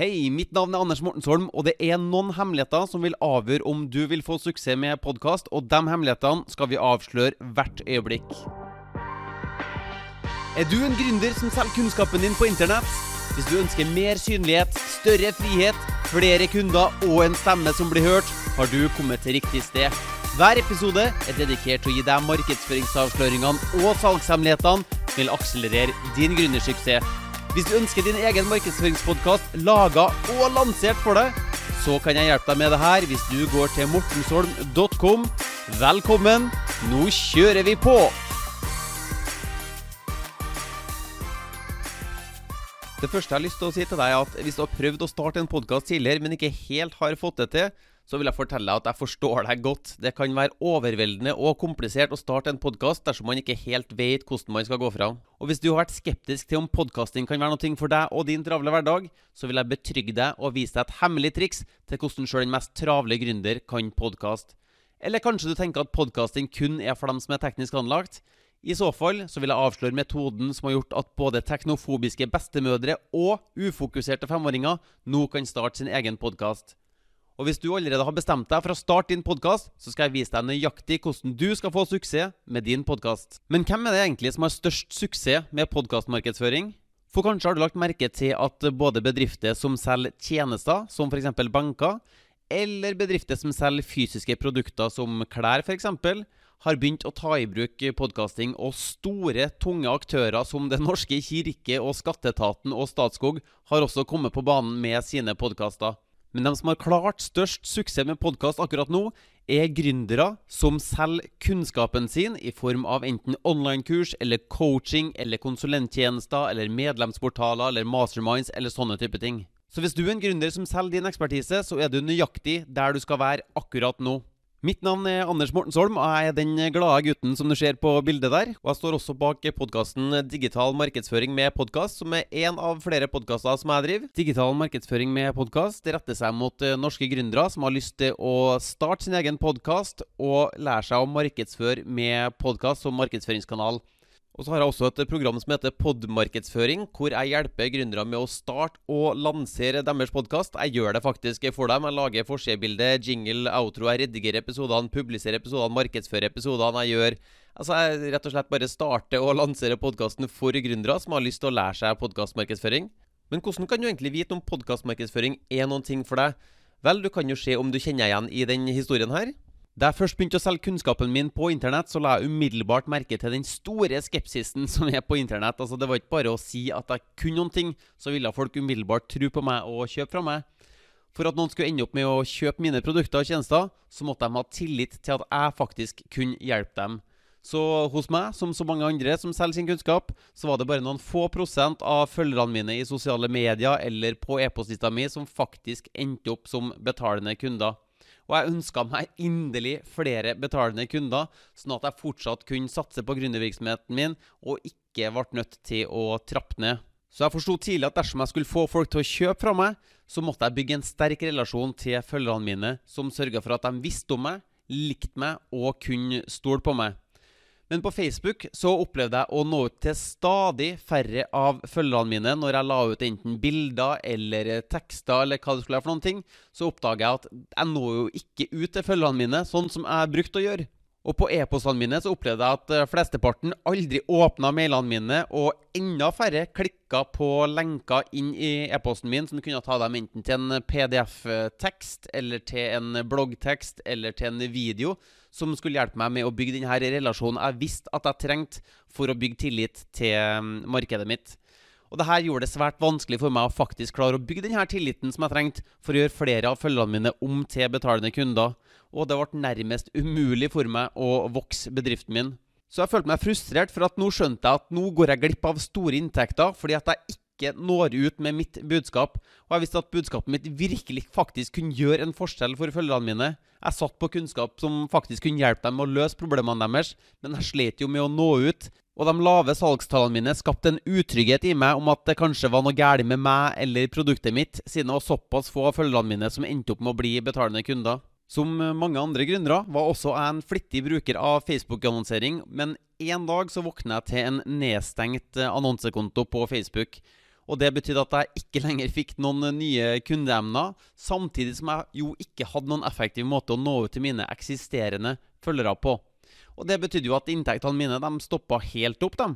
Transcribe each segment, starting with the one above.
Hei, mitt navn er Anders Mortensholm, og det er noen hemmeligheter som vil avgjøre om du vil få suksess med podkast, og de hemmelighetene skal vi avsløre hvert øyeblikk. Er du en gründer som selger kunnskapen din på internett? Hvis du ønsker mer synlighet, større frihet, flere kunder og en stemme som blir hørt, har du kommet til riktig sted. Hver episode er dedikert til å gi deg markedsføringsavsløringene og salgshemmelighetene som vil akselerere din gründersuksess. Hvis du ønsker din egen markedsføringspodkast laga og lansert for deg, så kan jeg hjelpe deg med det her hvis du går til mortensholm.com. Velkommen, nå kjører vi på! Det første jeg har lyst til å si til deg, er at hvis du har prøvd å starte en podkast tidligere, men ikke helt har fått det til, så vil jeg fortelle deg at jeg forstår deg godt. Det kan være overveldende og komplisert å starte en podkast dersom man ikke helt vet hvordan man skal gå fra. Og hvis du har vært skeptisk til om podkasting kan være noe for deg og din travle hverdag, så vil jeg betrygge deg og vise deg et hemmelig triks til hvordan sjøl den mest travle gründer kan podkast. Eller kanskje du tenker at podkasting kun er for dem som er teknisk anlagt? I så fall så vil jeg avsløre metoden som har gjort at både teknofobiske bestemødre og ufokuserte femåringer nå kan starte sin egen podkast. Og hvis du allerede har bestemt deg for å starte din podkast, så skal jeg vise deg nøyaktig hvordan du skal få suksess med din podkast. Men hvem er det egentlig som har størst suksess med podkastmarkedsføring? For kanskje har du lagt merke til at både bedrifter som selger tjenester, som f.eks. banker, eller bedrifter som selger fysiske produkter som klær f.eks., har begynt å ta i bruk podkasting, og store, tunge aktører som Den norske kirke og Skatteetaten og Statskog har også kommet på banen med sine podkaster. Men de som har klart størst suksess med podkast akkurat nå, er gründere som selger kunnskapen sin i form av enten online-kurs eller coaching eller konsulenttjenester eller medlemsportaler eller masterminds eller sånne type ting. Så hvis du er en gründer som selger din ekspertise, så er du nøyaktig der du skal være akkurat nå. Mitt navn er Anders Mortensholm, og jeg er den glade gutten som du ser på bildet der. Og jeg står også bak podkasten Digital markedsføring med podkast, som er én av flere podkaster som jeg driver. Digital markedsføring med podkast retter seg mot eh, norske gründere som har lyst til å starte sin egen podkast og lære seg å markedsføre med podkast som markedsføringskanal. Og så har jeg også et program som heter Podmarkedsføring, hvor jeg hjelper gründere med å starte og lansere deres podkast. Jeg gjør det faktisk for dem. Jeg lager forsidebilde, jingle, outro. Jeg redigerer episodene, publiserer episodene, markedsfører episodene. Jeg gjør Altså, jeg rett og slett bare starter og lanserer podkasten for gründere som har lyst til å lære seg podkastmarkedsføring. Men hvordan kan du egentlig vite om podkastmarkedsføring er noen ting for deg? Vel, du kan jo se om du kjenner igjen i den historien her. Da jeg først begynte å selge kunnskapen min på internett, så la jeg umiddelbart merke til den store skepsisen som er på internett. Altså, det var ikke bare å si at jeg kunne noen ting, så ville folk umiddelbart tro på meg og kjøpe fra meg. For at noen skulle ende opp med å kjøpe mine produkter og tjenester, så måtte de ha tillit til at jeg faktisk kunne hjelpe dem. Så hos meg, som så mange andre som selger sin kunnskap, så var det bare noen få prosent av følgerne mine i sosiale medier eller på e-postlista mi som faktisk endte opp som betalende kunder. Og jeg ønska meg inderlig flere betalende kunder, sånn at jeg fortsatt kunne satse på gründervirksomheten min og ikke ble nødt til å trappe ned. Så jeg forsto tidlig at dersom jeg skulle få folk til å kjøpe fra meg, så måtte jeg bygge en sterk relasjon til følgerne mine, som sørga for at de visste om meg, likte meg og kunne stole på meg. Men på Facebook så opplevde jeg å nå ut til stadig færre av følgerne mine når jeg la ut enten bilder eller tekster eller hva det skulle være for noen ting. Så oppdager jeg at jeg når jo ikke ut til følgerne mine sånn som jeg brukte å gjøre. Og på e-postene mine så opplevde jeg at eh, flesteparten aldri åpna mailene mine, og enda færre klikka på lenker inn i e-posten min som kunne ta dem enten til en PDF-tekst, eller til en bloggtekst, eller til en video, som skulle hjelpe meg med å bygge denne relasjonen jeg visste at jeg trengte for å bygge tillit til mm, markedet mitt. Og det her gjorde det svært vanskelig for meg å faktisk klare å bygge denne tilliten som jeg trengte for å gjøre flere av følgene mine om til betalende kunder. Og det ble nærmest umulig for meg å vokse bedriften min. Så jeg følte meg frustrert, for at nå skjønte jeg at nå går jeg glipp av store inntekter fordi at jeg ikke når ut med mitt budskap. Og jeg visste at budskapet mitt virkelig faktisk kunne gjøre en forskjell for følgerne mine. Jeg satt på kunnskap som faktisk kunne hjelpe dem med å løse problemene deres, men jeg slet jo med å nå ut. Og de lave salgstallene mine skapte en utrygghet i meg om at det kanskje var noe galt med meg eller produktet mitt, siden det var såpass få av følgerne mine som endte opp med å bli betalende kunder. Som mange andre gründere var også jeg en flittig bruker av Facebook-annonsering, men en dag så våkna jeg til en nedstengt annonsekonto på Facebook. Og det betydde at jeg ikke lenger fikk noen nye kundeemner, samtidig som jeg jo ikke hadde noen effektiv måte å nå ut til mine eksisterende følgere på. Og det betydde jo at inntektene mine de stoppa helt opp, dem.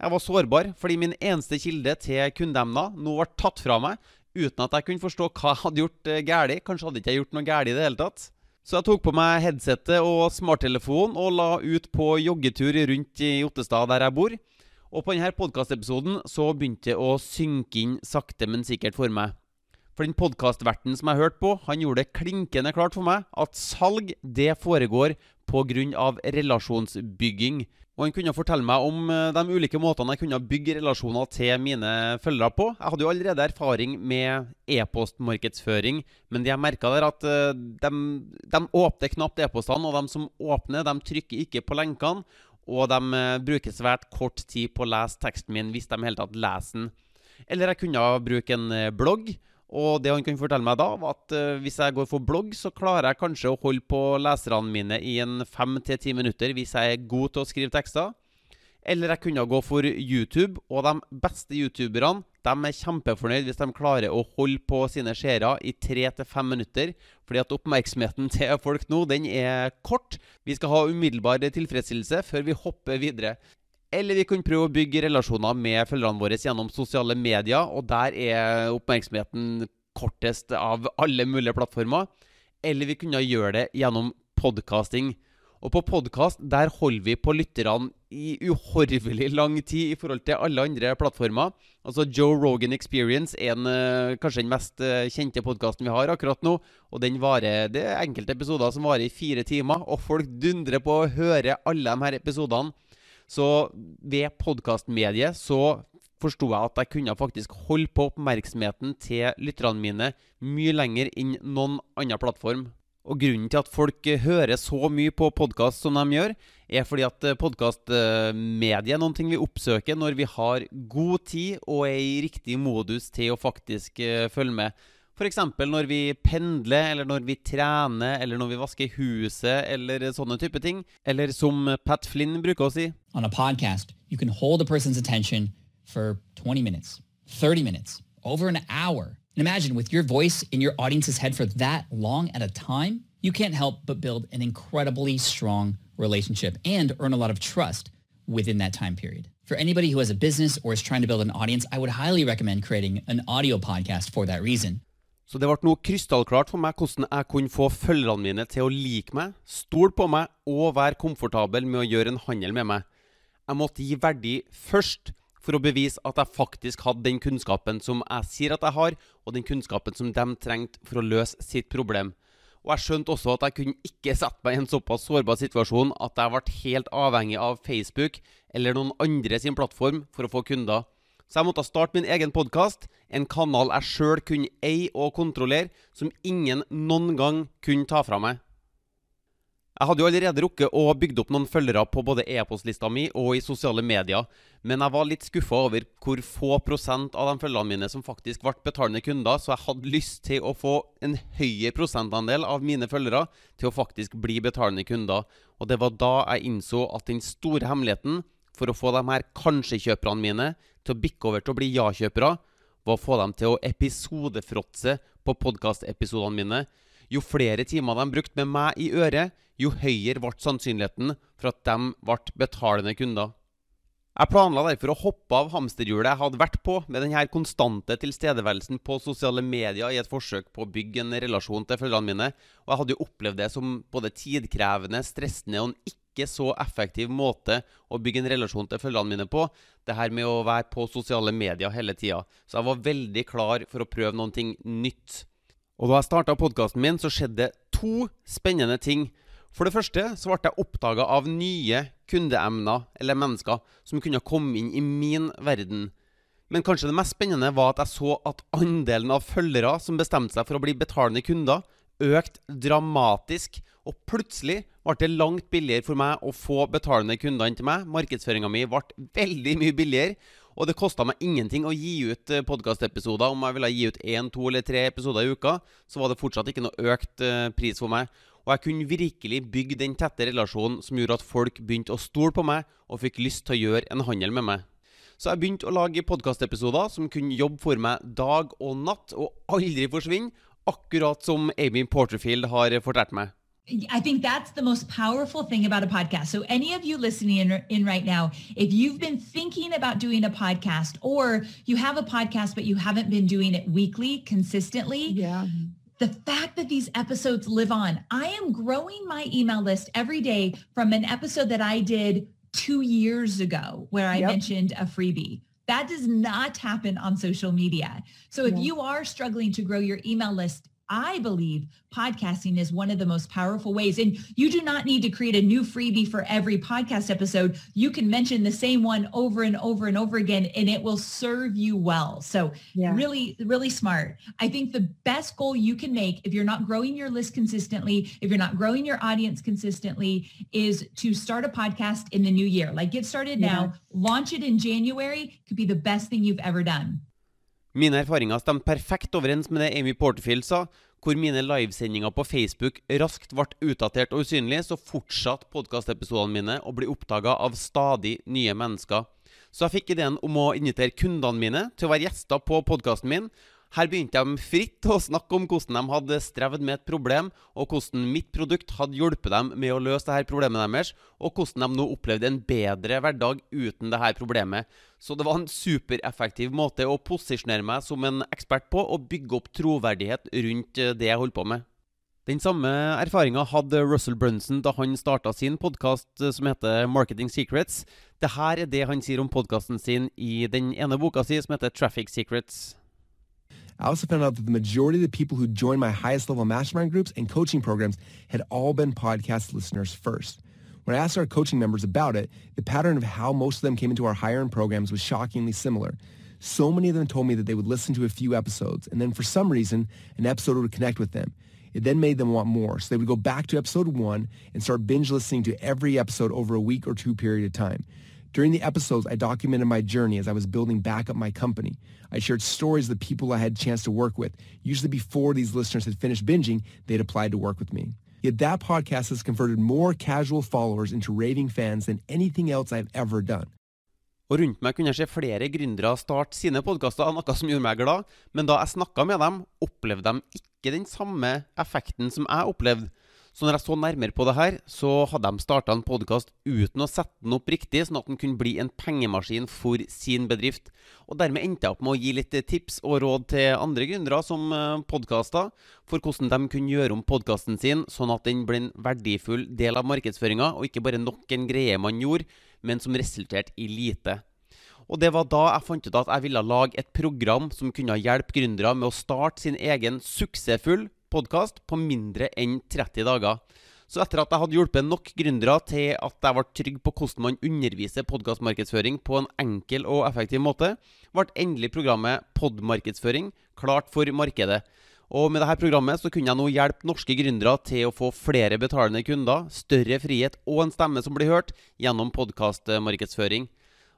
Jeg var sårbar fordi min eneste kilde til kundeemner nå ble tatt fra meg uten at jeg kunne forstå hva jeg hadde gjort eh, galt. Kanskje hadde ikke jeg gjort noe galt i det hele tatt. Så jeg tok på meg headsetet og smarttelefonen og la ut på joggetur rundt i Ottestad, der jeg bor. Og på denne podkastepisoden så begynte det å synke inn sakte, men sikkert for meg. For den podkastverten som jeg hørte på, han gjorde det klinkende klart for meg at salg, det foregår pga. relasjonsbygging. Og han kunne fortelle meg om eh, de ulike måtene jeg kunne bygge relasjoner til mine følgere på. Jeg hadde jo allerede erfaring med e-postmarkedsføring, men det jeg merka der, at eh, de, de åpner knapt e-postene, og de som åpner, de trykker ikke på lenkene. Og de eh, bruker svært kort tid på å lese teksten min, hvis de i hele tatt leser den. Eller jeg kunne bruke en blogg. Og det han kunne fortelle meg da, var at uh, hvis jeg går for blogg, så klarer jeg kanskje å holde på leserne mine i en fem til ti minutter hvis jeg er god til å skrive tekster. Eller jeg kunne gå for YouTube, og de beste youtuberne de er kjempefornøyd hvis de klarer å holde på sine seere i tre til fem minutter. Fordi at oppmerksomheten til folk nå, den er kort. Vi skal ha umiddelbar tilfredsstillelse før vi hopper videre. Eller vi kunne prøve å bygge relasjoner med følgerne våre gjennom sosiale medier, og der er oppmerksomheten kortest av alle mulige plattformer. Eller vi kunne gjøre det gjennom podkasting. Og på podkast der holder vi på lytterne i uhorvelig lang tid i forhold til alle andre plattformer. Altså Joe Rogan Experience er en, eh, kanskje den mest eh, kjente podkasten vi har akkurat nå. Og den varer, Det er enkelte episoder som varer i fire timer, og folk dundrer på å høre alle de her episodene. Så ved podkastmediet så forsto jeg at jeg kunne faktisk holde på oppmerksomheten til lytterne mine mye lenger enn noen annen plattform. Og Grunnen til at folk hører så mye på podkast som de gjør, er fordi at podkastmediet er noen ting vi oppsøker når vi har god tid og er i riktig modus til å faktisk eh, følge med. F.eks. når vi pendler, eller når vi trener, eller når vi vasker huset, eller sånne type ting. Eller som Pat Flynn bruker å si. On a podcast, you can hold a person's attention for 20 minutes, 30 minutes, over an hour. And imagine with your voice in your audience's head for that long at a time, you can't help but build an incredibly strong relationship and earn a lot of trust within that time period. For anybody who has a business or is trying to build an audience, I would highly recommend creating an audio podcast for that reason. Så det ble noe krystallklart for meg hvordan jeg kunne få følgerne mine til å like meg, stole på meg og være komfortabel med å gjøre en handel med meg. Jeg måtte gi verdi først for å bevise at jeg faktisk hadde den kunnskapen som jeg sier at jeg har, og den kunnskapen som de trengte for å løse sitt problem. Og jeg skjønte også at jeg kunne ikke sette meg i en såpass sårbar situasjon at jeg ble helt avhengig av Facebook eller noen andre sin plattform for å få kunder. Så jeg måtte starte min egen podkast, en kanal jeg sjøl kunne eie og kontrollere, som ingen noen gang kunne ta fra meg. Jeg hadde jo allerede rukket å bygd opp noen følgere på både e-postlista mi og i sosiale medier, men jeg var litt skuffa over hvor få prosent av de følgerne mine som faktisk ble betalende kunder, så jeg hadde lyst til å få en høyere prosentandel av mine følgere til å faktisk bli betalende kunder. Og det var da jeg innså at den store hemmeligheten for å få de her kanskje-kjøperne mine til å bikke over til å bli ja-kjøpere, var å få dem til å episodefråtse på podkastepisodene mine. Jo flere timer de brukte med meg i øret, jo høyere ble sannsynligheten for at de ble betalende kunder. Jeg planla derfor å hoppe av hamsterhjulet jeg hadde vært på, med denne konstante tilstedeværelsen på sosiale medier i et forsøk på å bygge en relasjon til følgerne mine, og jeg hadde jo opplevd det som både tidkrevende, stressende og en ikke så effektiv måte å bygge en relasjon til følgerne mine på. Det her med å være på sosiale medier hele tida. Så jeg var veldig klar for å prøve noe nytt. Og da jeg starta podkasten min, så skjedde to spennende ting. For det første så ble jeg oppdaga av nye kundeemner, eller mennesker, som kunne komme inn i min verden. Men kanskje det mest spennende var at jeg så at andelen av følgere som bestemte seg for å bli betalende kunder, økte dramatisk. Og plutselig ble det langt billigere for meg å få betalende kunder inn til meg. Markedsføringa mi ble veldig mye billigere. Og det kosta meg ingenting å gi ut eh, podkastepisoder. Om jeg ville gi ut én, to eller tre episoder i uka, så var det fortsatt ikke noe økt uh, pris for meg. Og jeg kunne virkelig bygge den tette relasjonen som gjorde at folk begynte å stole på meg og fikk lyst til å gjøre en handel med meg. Så jeg begynte å lage podkastepisoder som kunne jobbe for meg dag og natt, og aldri forsvinne, akkurat som Amy Porterfield har fortalt meg. I think that's the most powerful thing about a podcast. So any of you listening in, in, right now, if you've been thinking about doing a podcast or you have a podcast, but you haven't been doing it weekly, consistently, yeah. the fact that these episodes live on, I am growing my email list every day from an episode that I did two years ago where I yep. mentioned a freebie. That does not happen on social media. So if yeah. you are struggling to grow your email list, I believe podcasting is one of the most powerful ways. And you do not need to create a new freebie for every podcast episode. You can mention the same one over and over and over again, and it will serve you well. So yeah. really, really smart. I think the best goal you can make if you're not growing your list consistently, if you're not growing your audience consistently, is to start a podcast in the new year. Like get started yeah. now, launch it in January could be the best thing you've ever done. Mine erfaringer stemte perfekt overens med det Amy Porterfield sa, hvor mine livesendinger på Facebook raskt ble utdatert og usynlige, så fortsatte podkastepisodene mine å bli oppdaga av stadig nye mennesker. Så jeg fikk ideen om å invitere kundene mine til å være gjester på podkasten min, her begynte de fritt å snakke om hvordan de hadde strevd med et problem, og hvordan mitt produkt hadde hjulpet dem med å løse dette problemet deres, og hvordan de nå opplevde en bedre hverdag uten dette problemet. Så det var en supereffektiv måte å posisjonere meg som en ekspert på, og bygge opp troverdighet rundt eh, det jeg holdt på med. Den samme erfaringa hadde Russell Brunson da han starta sin podkast eh, som heter Marketing Secrets. Dette er det han sier om podkasten sin i den ene boka si som heter Traffic Secrets. I also found out that the majority of the people who joined my highest level mastermind groups and coaching programs had all been podcast listeners first. When I asked our coaching members about it, the pattern of how most of them came into our higher end programs was shockingly similar. So many of them told me that they would listen to a few episodes, and then for some reason, an episode would connect with them. It then made them want more, so they would go back to episode one and start binge listening to every episode over a week or two period of time. During the episodes, I documented my journey as I was building back up my company. I shared stories of the people I had a chance to work with. Usually before these listeners had finished binging, they'd applied to work with me. Yet that podcast has converted more casual followers into raving fans than anything else I've ever done. Og rundt meg kunne jeg se flere gründere starte sine podkaster, noe som gjorde meg glad. Men da jeg snakka med dem, opplevde de ikke den samme effekten som jeg opplevde. Så når jeg så nærmere på det her, så hadde de starta en podkast uten å sette den opp riktig, sånn at den kunne bli en pengemaskin for sin bedrift. Og dermed endte jeg opp med å gi litt tips og råd til andre gründere som eh, podkaster, for hvordan de kunne gjøre om podkasten sin sånn at den ble en verdifull del av markedsføringa, og ikke bare nok en greie man gjorde, men som resulterte i lite. Og det var da jeg fant ut at jeg ville lage et program som kunne hjelpe gründere med å starte sin egen suksessfull podkast på mindre enn 30 dager. Så etter at jeg hadde hjulpet nok gründere til at jeg ble trygg på hvordan man underviser podkastmarkedsføring på en enkel og effektiv måte, ble endelig programmet Podmarkedsføring klart for markedet. Og med dette programmet så kunne jeg nå hjelpe norske gründere til å få flere betalende kunder, større frihet og en stemme som blir hørt gjennom podkastmarkedsføring.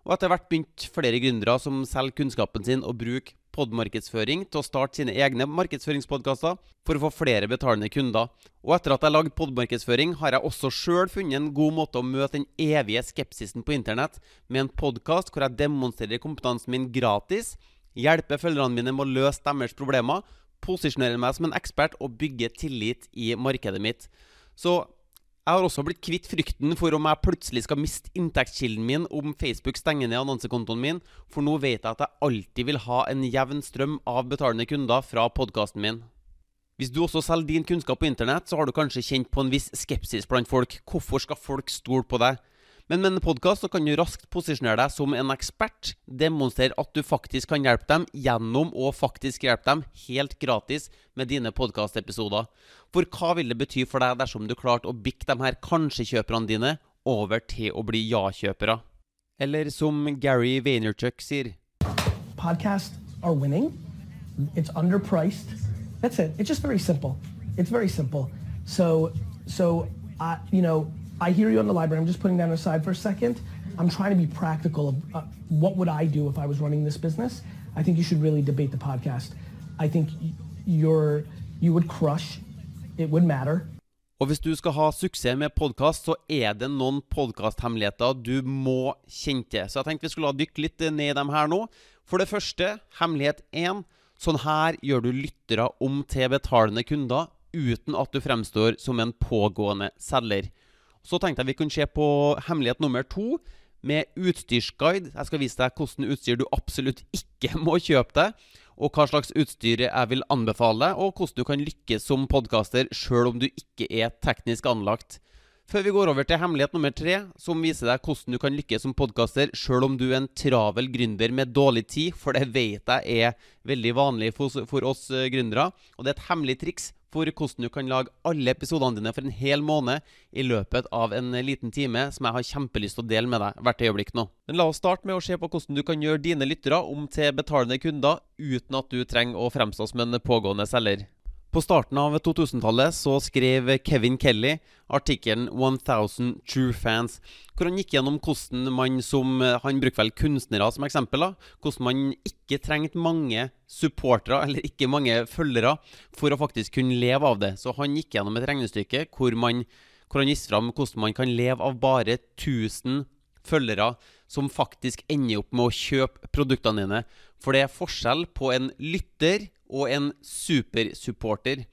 Og etter hvert begynte flere gründere som selger kunnskapen sin, å bruke podmarkedsføring til å starte sine egne markedsføringspodkaster for å få flere betalende kunder. Og etter at jeg lagde podmarkedsføring, har jeg også sjøl funnet en god måte å møte den evige skepsisen på internett med en podkast hvor jeg demonstrerer kompetansen min gratis, hjelper følgerne mine med å løse deres problemer, posisjonerer meg som en ekspert og bygger tillit i markedet mitt. Så jeg har også blitt kvitt frykten for om jeg plutselig skal miste inntektskilden min om Facebook stenger ned annonsekontoen min, for nå vet jeg at jeg alltid vil ha en jevn strøm av betalende kunder fra podkasten min. Hvis du også selger din kunnskap på internett, så har du kanskje kjent på en viss skepsis blant folk. Hvorfor skal folk stole på deg? Men med en podkast kan du raskt posisjonere deg som en ekspert, demonstrere at du faktisk kan hjelpe dem gjennom å faktisk hjelpe dem helt gratis med dine podkastepisoder. For hva vil det bety for deg dersom du klarte å bikke de her kanskje-kjøperne dine over til å bli ja-kjøpere? Eller som Gary Vaynerchuk sier Podcasts are winning. It's underpriced. That's it. It's just very simple. It's very simple. So, so, I, you know, I hear you on the library. I'm just putting that aside for a second. I'm trying to be practical of uh, what would I do if I was running this business. I think you should really debate the podcast. I think you're you would crush. It would matter. Og hvis du skal ha suksess med podkast, så er det noen podkasthemmeligheter du må kjenne til. Så jeg tenkte vi skulle dykke litt ned i dem her nå. For det første, hemmelighet én. Sånn her gjør du lyttere om til betalende kunder uten at du fremstår som en pågående selger. Så tenkte jeg vi kunne se på hemmelighet nummer to med utstyrsguide. Jeg skal vise deg hvordan utstyr du absolutt ikke må kjøpe deg og hva slags utstyr jeg vil anbefale, og hvordan du kan lykkes som podkaster sjøl om du ikke er teknisk anlagt. Før vi går over til hemmelighet nummer tre, som viser deg hvordan du kan lykkes som podkaster sjøl om du er en travel gründer med dårlig tid, for det vet jeg er veldig vanlig for, oss eh, gründere. Og det er et hemmelig triks for hvordan du kan lage alle episodene dine for en hel måned i løpet av en liten time, som jeg har kjempelyst til å dele med deg hvert øyeblikk nå. Men la oss starte med å se på hvordan du kan gjøre dine lyttere om til betalende kunder uten at du trenger å fremstå som en pågående selger. På starten av 2000-tallet så skrev Kevin Kelly artikkelen 1000 True Fans, hvor han gikk gjennom hvordan man som Han bruker vel kunstnere som eksempel. da, Hvordan man ikke trengte mange supportere, eller ikke mange følgere, for å faktisk kunne leve av det. Så han gikk gjennom et regnestykke hvor, man, hvor han viste fram hvordan man kan leve av bare 1000 følgere som faktisk ender opp med å kjøpe produktene dine. For det er forskjell på en lytter og en supersupporter.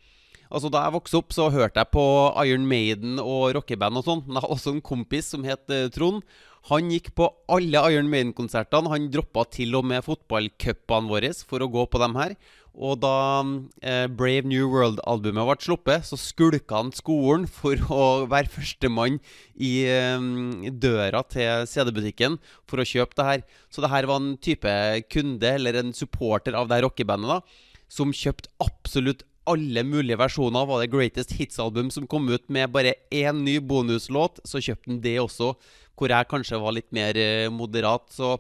Altså Da jeg vokste opp, så hørte jeg på Iron Maiden og rockeband og sånn. Men jeg hadde også en kompis som het uh, Trond. Han gikk på alle Iron Maiden-konsertene. Han droppa til og med fotballcupene våre for å gå på dem her. Og da eh, Brave New World-albumet ble sluppet, så skulka han skolen for å være førstemann i eh, døra til CD-butikken for å kjøpe det her. Så det her var en type kunde, eller en supporter av det her rockebandet, da som kjøpte absolutt alle mulige versjoner. Var det Greatest Hits-album som kom ut med bare én ny bonuslåt, så kjøpte han det også, hvor jeg kanskje var litt mer eh, moderat. Så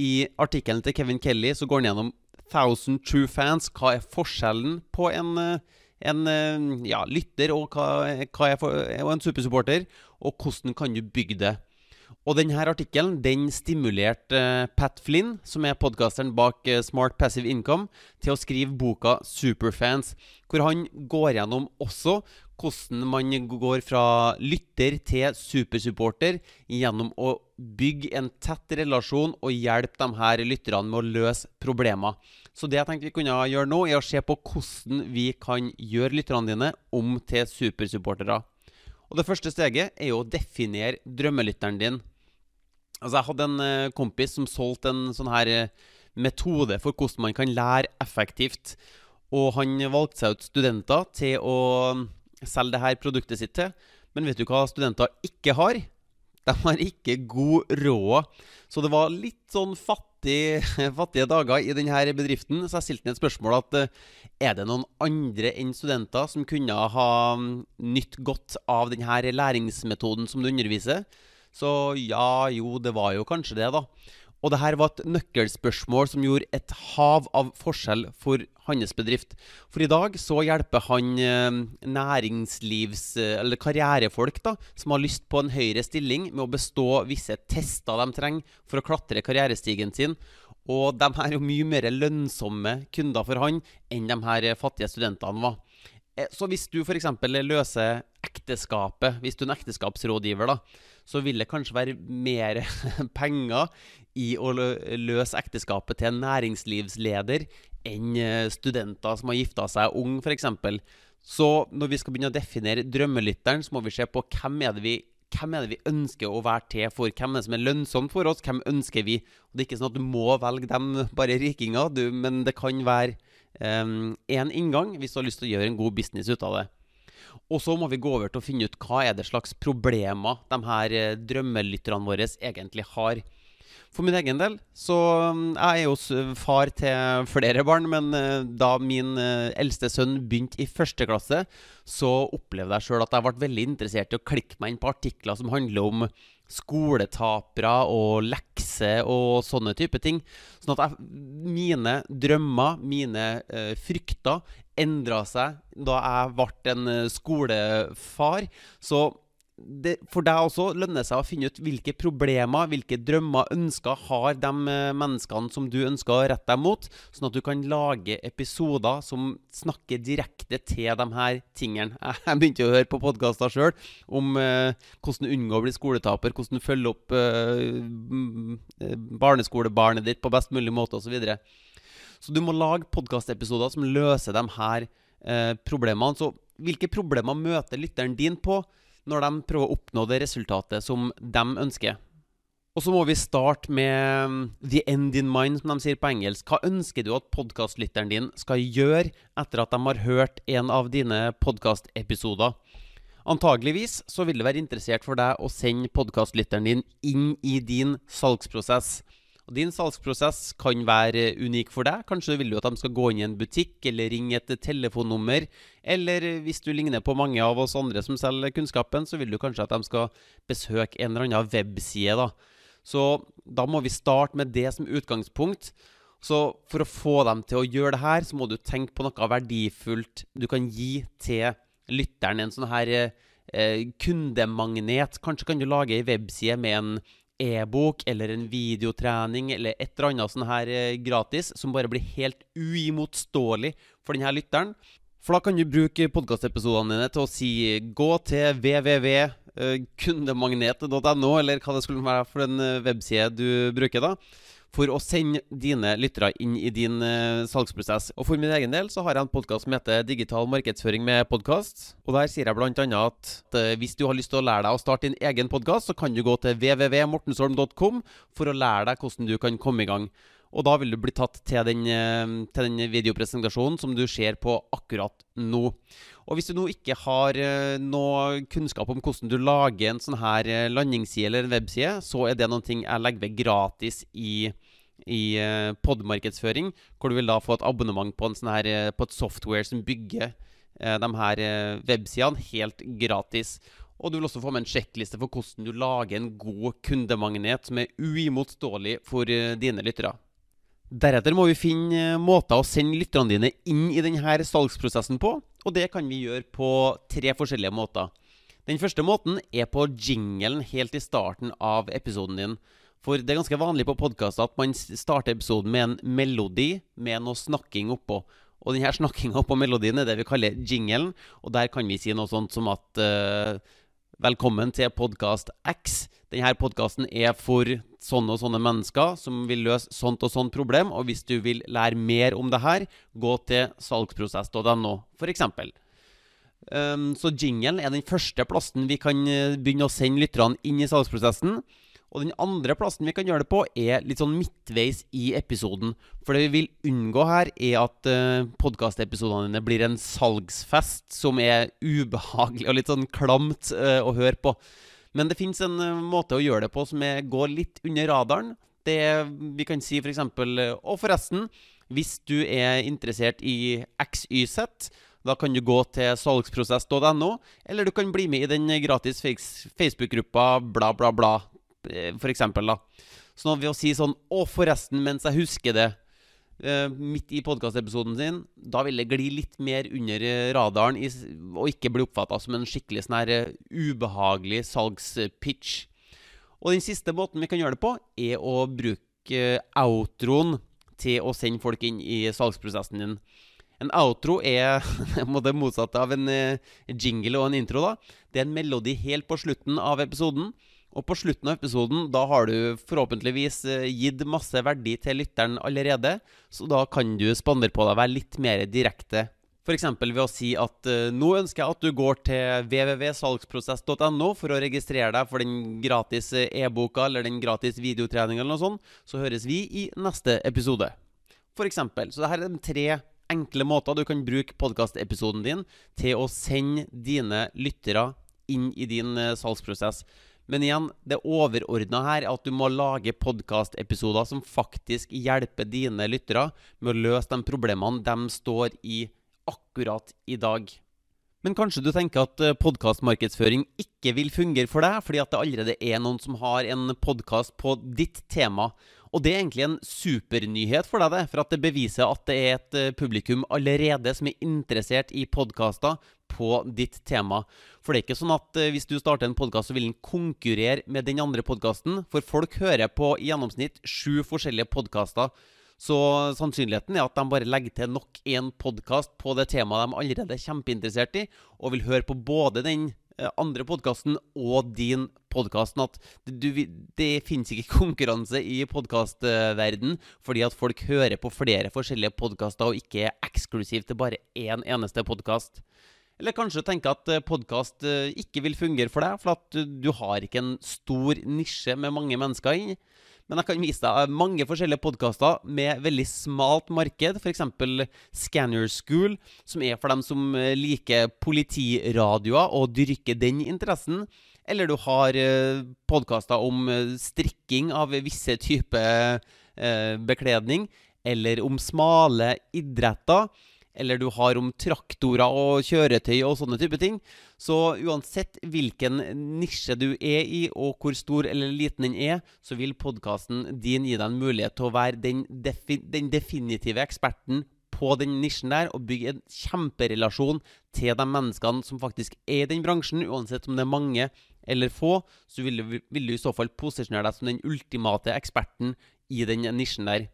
i artikkelen til Kevin Kelly så går han gjennom 1000 True Fans. Hva er forskjellen på en, eh, en eh, ja, lytter og hva, hva for, og en supersupporter, og hvordan kan du bygge det? Og denne artikkelen den stimulerte uh, Pat Flynn, som er podkasteren bak Smart Passive Income, til å skrive boka Superfans, hvor han går gjennom også hvordan man går fra lytter til supersupporter gjennom å bygge en tett relasjon og hjelpe de her lytterne med å løse problemer. Så det jeg tenkte vi kunne gjøre nå, er å se på hvordan vi kan gjøre lytterne dine om til supersupportere. Og Det første steget er jo å definere drømmelytteren din. Altså, jeg hadde en uh, kompis som solgte en sånn her uh, metode for hvordan man kan lære effektivt. Og han valgte seg ut studenter til å selge det her produktet sitt til. Men vet du hva studenter ikke har? De har ikke god råd. Så det var litt sånn fattig, fattige dager i denne bedriften. Så jeg stilte ham et spørsmål at uh, er det noen andre enn studenter som kunne ha mm, nytt godt av denne læringsmetoden som du underviser? Så ja, jo, det var jo kanskje det, da. Og det her var et nøkkelspørsmål som gjorde et hav av forskjell for hans bedrift. For i dag så hjelper han eh, næringslivs- eller karrierefolk da, som har lyst på en høyere stilling, med å bestå visse tester de trenger for å klatre karrierestigen sin. Og de her er jo mye mer lønnsomme kunder for han enn de her fattige studentene var. Eh, så hvis du f.eks. løser ekteskapet, hvis du er en ekteskapsrådgiver, da, så vil det kanskje være mer penger i å løse ekteskapet til en næringslivsleder enn eh, studenter som har gifta seg ung, f.eks. Så når vi skal begynne å definere drømmelytteren, så må vi se på hvem er det vi hvem er det vi ønsker å være til for? Hvem er det som er lønnsomt for oss? Hvem ønsker vi? Og det er ikke sånn at du må velge dem bare rikinger, du, men det kan være én um, inngang hvis du har lyst til å gjøre en god business ut av det. Og så må vi gå over til å finne ut hva er det slags problemer de her eh, drømmelytterne våre egentlig har. For min egen del så mm, Jeg er jo far til flere barn, men eh, da min eh, eldste sønn begynte i første klasse, så opplevde jeg sjøl at jeg ble veldig interessert i å klikke meg inn på artikler som handler om skoletapere og lekser og sånne type ting. Sånn at jeg, mine drømmer, mine uh, frykter, endra seg da jeg ble en skolefar. Så det, for deg også lønner seg å finne ut hvilke problemer, hvilke drømmer, ønsker har de eh, menneskene som du ønsker å rette deg mot, sånn at du kan lage episoder som snakker direkte til de her tingene. Jeg begynte å høre på podkaster sjøl om eh, hvordan unngå å bli skoletaper, hvordan følge opp eh, barneskolebarnet ditt på best mulig måte osv. Så, videre. så du må lage podkastepisoder som løser de her eh, problemene. Så hvilke problemer møter lytteren din på når de prøver å oppnå det resultatet som de ønsker? Og så må vi starte med mm, the end in mind, som de sier på engelsk. Hva ønsker du at podkastlytteren din skal gjøre etter at de har hørt en av dine podkastepisoder? Antageligvis så vil det være interessert for deg å sende podkastlytteren din inn i din salgsprosess. Og Din salgsprosess kan være unik for deg. Kanskje vil du at de skal gå inn i en butikk eller ringe et telefonnummer. Eller hvis du ligner på mange av oss andre som selger kunnskapen, så vil du kanskje at de skal besøke en eller annen webside. da. Så da må vi starte med det som utgangspunkt. Så for å få dem til å gjøre det her, så må du tenke på noe verdifullt du kan gi til lytteren. En sånn her eh, kundemagnet. Kanskje kan du lage ei webside med en e-bok eller en videotrening eller et eller annet sånn her eh, gratis som bare blir helt uimotståelig for denne lytteren. For da kan du bruke podkastepisodene dine til å si gå til www.kundemagnet.no, eller hva det skulle være for en eh, webside du bruker da for å sende dine lyttere inn i din uh, salgsprosess. Og For min egen del så har jeg en podkast som heter Digital markedsføring med podkast. Og Der sier jeg bl.a. at uh, hvis du har lyst til å lære deg å starte din egen podkast, så kan du gå til www.mortensholm.com for å lære deg hvordan du kan komme i gang. Og da vil du bli tatt til den, uh, til den videopresentasjonen som du ser på akkurat nå. Og hvis du nå ikke har uh, noe kunnskap om hvordan du lager en sånn her uh, landingsside eller en webside, så er det noen ting jeg legger ved gratis i, i uh, podmarkedsføring. Hvor du vil da få et abonnement på, sånn her, på et software som bygger de her websidene helt gratis. Og du vil også få med en sjekkliste for hvordan du lager en god kundemagnet som er uimotståelig for dine lyttere. Deretter må vi finne måter å sende lytterne dine inn i denne salgsprosessen på, og det kan vi gjøre på tre forskjellige måter. Den første måten er på jinglen helt i starten av episoden din. For det er ganske vanlig på podkaster at man starter episoden med en melodi med noe snakking oppå. Og denne snakkinga oppå melodien er det vi kaller jinglen, og der kan vi si noe sånt som at uh, Velkommen til podkast X. Denne podkasten er for sånne og sånne mennesker som vil løse sånt og sånt problem. Og hvis du vil lære mer om det her, gå til salgsprosess.no, f.eks. Um, så jingelen er den første plassen vi kan eh, begynne å sende lytterne inn i salgsprosessen. Og den andre plassen vi kan gjøre det på, er litt sånn midtveis i episoden. For det vi vil unngå her, er at uh, eh, podkastepisodene dine blir en salgsfest som er ubehagelig og litt sånn klamt uh, å høre på. Men det fins en uh, måte å gjøre det på som er, går litt under radaren. Det Vi kan si f.eks.: Og forresten, hvis du er interessert i XYZ da kan du gå til salgsprosess.no, eller du kan bli med i den gratis Facebook-gruppa bla, bla, bla f.eks. for eksempel, da. Så ved å si sånn 'Å, forresten, mens jeg husker det' midt i podkastepisoden sin, da vil det gli litt mer under eh, radaren og ikke bli oppfatta som en skikkelig sånn her uh, ubehagelig salgspitch. Og den siste måten vi kan gjøre det på, er å bruke outroen til å sende folk inn i salgsprosessen din. En outro er det motsatte av en jingle og en intro. da Det er en melodi helt på slutten av episoden og på slutten av episoden, da har du forhåpentligvis eh, gitt masse verdi til lytteren allerede, så da kan du spandere på deg å være litt mer direkte. F.eks. ved å si at uh, nå ønsker jeg at du går til www.salgsprosess.no for å registrere deg for den gratis eh, e-boka eller den gratis videotreninga eller noe sånt. Så høres vi i neste episode. For eksempel. Så dette er de tre enkle måter du kan bruke podkastepisoden din til å sende dine lyttere inn i din salgsprosess. Men igjen, det overordna her er at du må lage podkastepisoder som faktisk hjelper dine lyttere med å løse de problemene de står i akkurat i dag. Men kanskje du tenker at eh, podkastmarkedsføring ikke vil fungere for deg, fordi at det allerede er noen som har en podkast på ditt tema. Og det er egentlig en supernyhet for deg, det, for at det beviser at det er et eh, publikum allerede som er interessert i podkaster på ditt tema. For det er ikke sånn at eh, hvis du starter en podkast, så vil den konkurrere med den andre podkasten. For folk hører på i gjennomsnitt sju forskjellige podkaster. Så sannsynligheten er at de bare legger til nok én podkast på det temaet de allerede er kjempeinteressert i, og vil høre på både den Eh, andre podkasten og din podkast. At det, det finnes ikke konkurranse i podkastverden fordi at folk hører på flere forskjellige podkaster og ikke er eksklusivt til bare én eneste podkast. Eller kanskje tenke at eh, podkast eh, ikke vil fungere for deg, for at du har ikke en stor nisje med mange mennesker inn. Men jeg kan vise deg mange forskjellige podkaster med veldig smalt marked. F.eks. Scanner School, som er for dem som eh, liker politiradioer og dyrker den interessen. Eller du har eh, podkaster om eh, strikking av visse typer bekledning. Eller om smale idretter eller du har om traktorer og kjøretøy og sånne type ting. Så uansett hvilken nisje du er i, og hvor stor eller liten den er, så vil podkasten din gi deg en mulighet til å være den, defi den definitive eksperten på den nisjen der, og bygge en kjemperelasjon til de menneskene som faktisk er i den bransjen. Uansett om det er mange eller få, så vil du, vil du i så fall posisjonere deg som den ultimate eksperten i den nisjen der.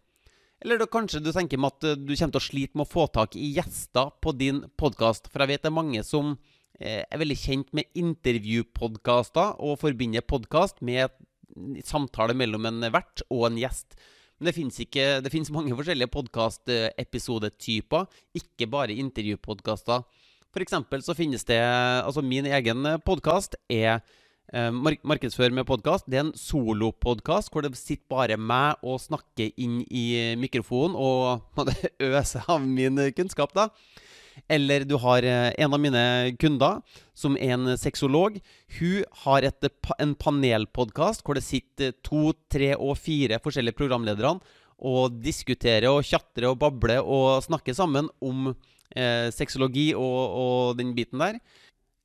Eller da kanskje du tenker med at eh, du kommer til å slite med å få tak i gjester på din podkast. For jeg vet det er mange som eh, er veldig kjent med intervjupodkaster og forbinder podkast med samtale mellom en vert og en gjest. Men det fins Det fins mange forskjellige podkastepisodetyper, ikke bare intervjupodkaster. For eksempel så finnes det Altså, min egen podkast er eh, markedsfør med podkast. Det er en solopodkast hvor det sitter bare meg og snakker inn i mikrofonen og øser av min kunnskap, da. Eller du har eh, en av mine kunder, som er en sexolog. Hun har et, en panelpodkast hvor det sitter to, tre og fire forskjellige programledere og diskuterer og tjatrer og babler og snakker sammen om eh, sexologi og, og den biten der.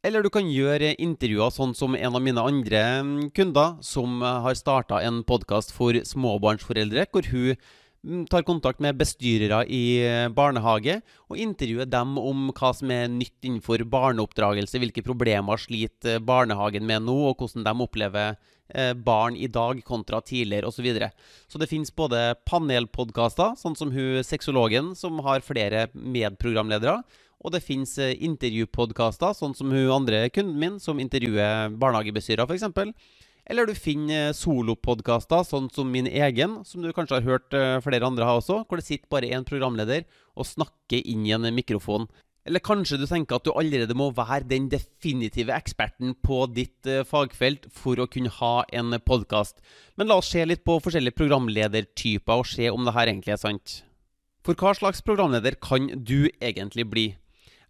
Eller du kan gjøre intervjuer sånn som en av mine andre mm, kunder, som eh, har starta en podkast for småbarnsforeldre, hvor hun mm, tar kontakt med bestyrere i eh, barnehage og intervjuer dem om hva som er nytt innenfor barneoppdragelse, hvilke problemer sliter barnehagen med nå, og hvordan de opplever eh, barn i dag kontra tidligere osv. Så, videre. så det fins både panelpodkaster, sånn som hun sexologen, som har flere medprogramledere, og det fins eh, intervjupodkaster, sånn som hun andre kunden min, som intervjuer barnehagebestyrere, f.eks. Eller du finner eh, solopodkaster, sånn som min egen, som du kanskje har hørt eh, flere andre ha også, hvor det sitter bare én programleder og snakker inn i en mikrofon. Eller kanskje du tenker at du allerede må være den definitive eksperten på ditt fagfelt for å kunne ha en podkast. Men la oss se litt på forskjellige programledertyper og se om det her egentlig er sant. For hva slags programleder kan du egentlig bli?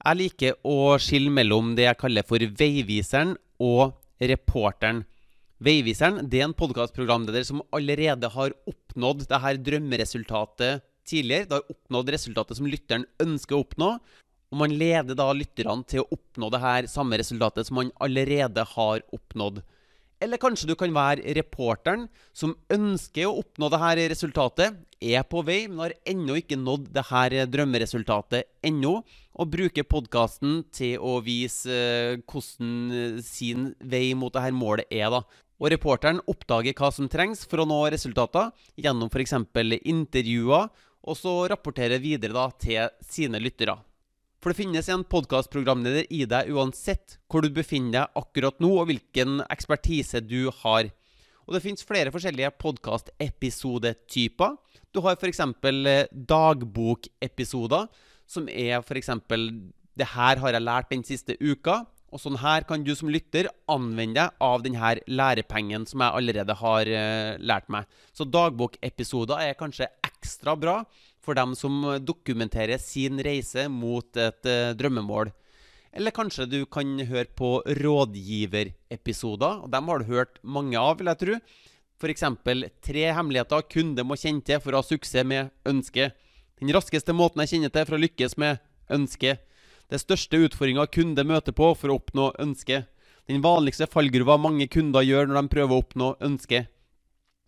Jeg liker å skille mellom det jeg kaller for veiviseren og reporteren. Veiviseren det er en podkastprogramleder som allerede har oppnådd det her drømmeresultatet tidligere. Det har oppnådd resultatet som lytteren ønsker å oppnå. Og man leder da lytterne til å oppnå det her samme resultatet som man allerede har oppnådd. Eller kanskje du kan være reporteren som ønsker å oppnå dette resultatet, er på vei, men har ennå ikke nådd dette drømmeresultatet ennå, og bruker podkasten til å vise eh, hvordan eh, sin vei mot dette målet er. da. Og reporteren oppdager hva som trengs for å nå resultater, gjennom f.eks. intervjuer, og så rapporterer videre da til sine lyttere. For det finnes en podkastprogramleder i deg uansett hvor du befinner deg akkurat nå, og hvilken ekspertise du har. Og det finnes flere forskjellige podkastepisodetyper. Du har f.eks. Eh, dagbokepisoder, som er f.eks.: Det her har jeg lært den siste uka. Og sånn her kan du som lytter anvende deg av denne lærepengen som jeg allerede har uh, lært meg. Så dagbokepisoder er kanskje ekstra bra for dem som dokumenterer sin reise mot et uh, drømmemål. Eller kanskje du kan høre på rådgiverepisoder. og Dem har du hørt mange av, vil jeg tro. F.eks. tre hemmeligheter kunder må kjenne til for å ha suksess med ønsket. Den raskeste måten jeg kjenner til for å lykkes med ønsket. Det største utfordringa kunde møter på for å oppnå ønsket. Den vanligste fallgruva mange kunder gjør når de prøver å oppnå ønsket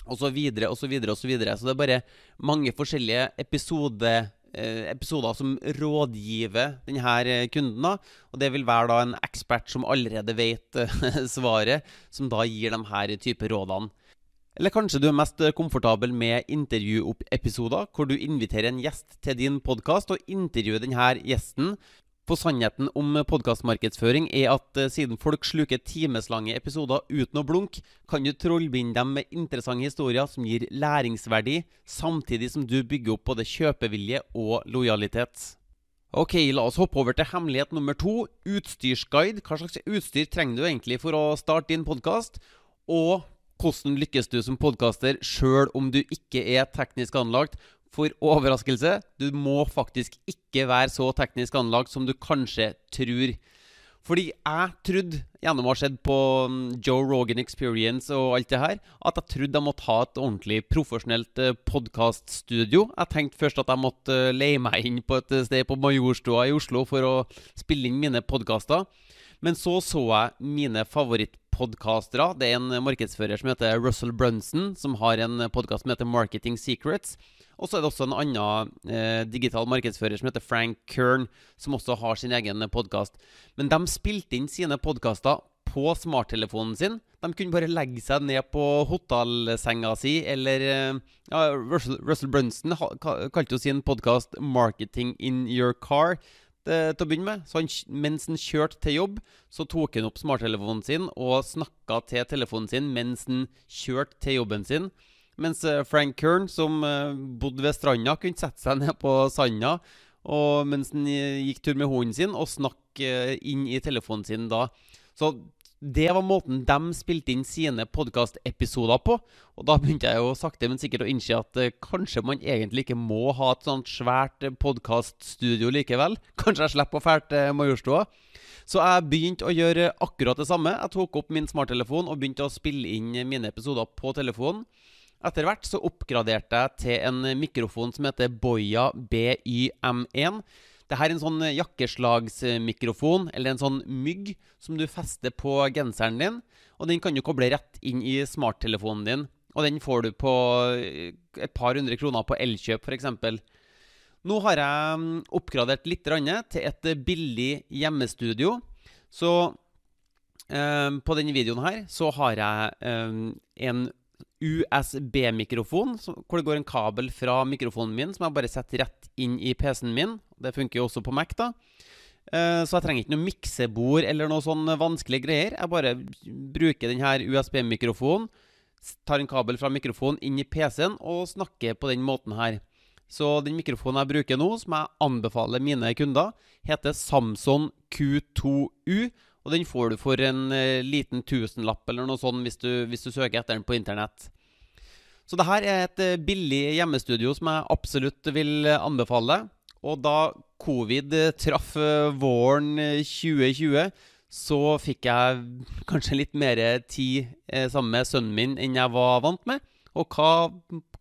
og så videre og så videre og så videre. Så det er bare mange forskjellige episode eh, episoder som rådgiver denne kunden. da, Og det vil være da en ekspert som allerede vet svaret, som da gir de her type rådene. Eller kanskje du er mest komfortabel med intervjuepisoder, hvor du inviterer en gjest til din podkast og intervjuer denne gjesten for sannheten om podkastmarkedsføring er at uh, siden folk sluker timeslange episoder uten å blunke, kan du trollbinde dem med interessante historier som gir læringsverdi, samtidig som du bygger opp både kjøpevilje og lojalitet. Ok, la oss hoppe over til hemmelighet nummer to. Utstyrsguide. Hva slags utstyr trenger du egentlig for å starte din podkast? Og hvordan lykkes du som podkaster sjøl om du ikke er teknisk anlagt? For overraskelse, du må faktisk ikke være så teknisk anlagt som du kanskje tror. Fordi jeg trodde, gjennom å ha sett på mm, Joe Rogan Experience og alt det her, at jeg trodde jeg måtte ha et ordentlig profesjonelt eh, podkaststudio. Jeg tenkte først at jeg måtte eh, leie meg inn på et sted på Majorstua i Oslo for å spille inn mine podkaster. Men så så jeg mine favorittpodkastere. Det er en markedsfører som heter Russell Brunson, som har en podkast som heter Marketing Secrets. Og så er det også en annen eh, digital markedsfører som heter Frank Kern, som også har sin egen podkast. Men de spilte inn sine podkaster på smarttelefonen sin. De kunne bare legge seg ned på hotellsenga si, eller eh, ja, Russell, Russell Brunson kalte jo sin podkast 'Marketing in your car' til å begynne med. Så han, mens han kjørte til jobb, så tok han opp smarttelefonen sin og snakka til telefonen sin mens han kjørte til jobben sin. Mens eh, Frank Kern, som eh, bodde ved stranda, kunne sette seg ned på sanda og mens han gikk tur med hunden sin, og snakke eh, inn i telefonen sin da. Så det var måten de spilte inn sine podkastepisoder på. Og da begynte jeg jo sakte, men sikkert å innse at uh, kanskje man egentlig ikke må ha et sånt svært podkaststudio likevel. Kanskje jeg slipper å fære til Majorstua. Så jeg begynte å gjøre akkurat det samme. Jeg tok opp min smarttelefon og begynte å spille inn mine episoder på telefonen. Etter hvert så oppgraderte jeg til en mikrofon som heter Boya BYM1. Dette er en sånn jakkeslagsmikrofon, eller en sånn mygg, som du fester på genseren din. Og den kan du koble rett inn i smarttelefonen din. Og den får du på et par hundre kroner på Elkjøp, f.eks. Nå har jeg mm, oppgradert litt til et billig hjemmestudio. Så eh, på denne videoen her så har jeg eh, en USB-mikrofon, hvor det går en kabel fra mikrofonen min som jeg bare setter rett inn i PC-en min. Det funker jo også på Mac, da. Eh, så jeg trenger ikke noe miksebord eller noe sånn vanskelige greier. Jeg bare bruker denne USB-mikrofonen, tar en kabel fra mikrofonen inn i PC-en og snakker på den måten her. Så den mikrofonen jeg bruker nå, som jeg anbefaler mine kunder, heter Samson Q2U. Og den får du for en uh, liten tusenlapp eller noe sånt hvis du, hvis du, søker etter den på internett. Så det her er et uh, billig hjemmestudio som jeg absolutt vil uh, anbefale. Og da covid traff våren 2020, så fikk jeg kanskje litt mer tid sammen med sønnen min enn jeg var vant med. Og hva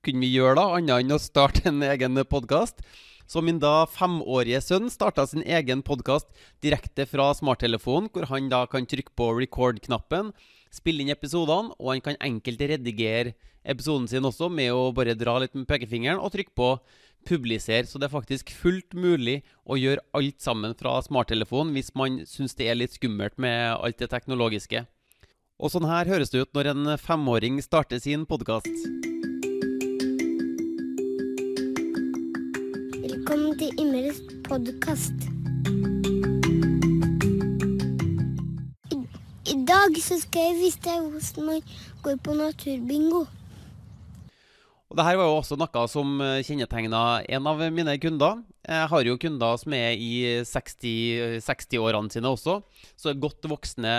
kunne vi gjøre da, annet enn å starte en egen podkast? Så min da femårige sønn starta sin egen podkast direkte fra smarttelefonen, hvor han da kan trykke på record-knappen, spille inn episodene, og han kan enkelt redigere episoden sin også med å bare dra litt med pekefingeren og trykke på publisere. Så det er faktisk fullt mulig å gjøre alt sammen fra smarttelefonen hvis man syns det er litt skummelt med alt det teknologiske. Og sånn her høres det ut når en femåring starter sin podkast. Velkommen til Imres podkast. I, I, dag så skal jeg vise deg hvordan man går på naturbingo. Og det her var jo også noe som eh, kjennetegna en av mine kunder. Jeg har jo kunder som er i 60-årene 60 sine også. Så godt voksne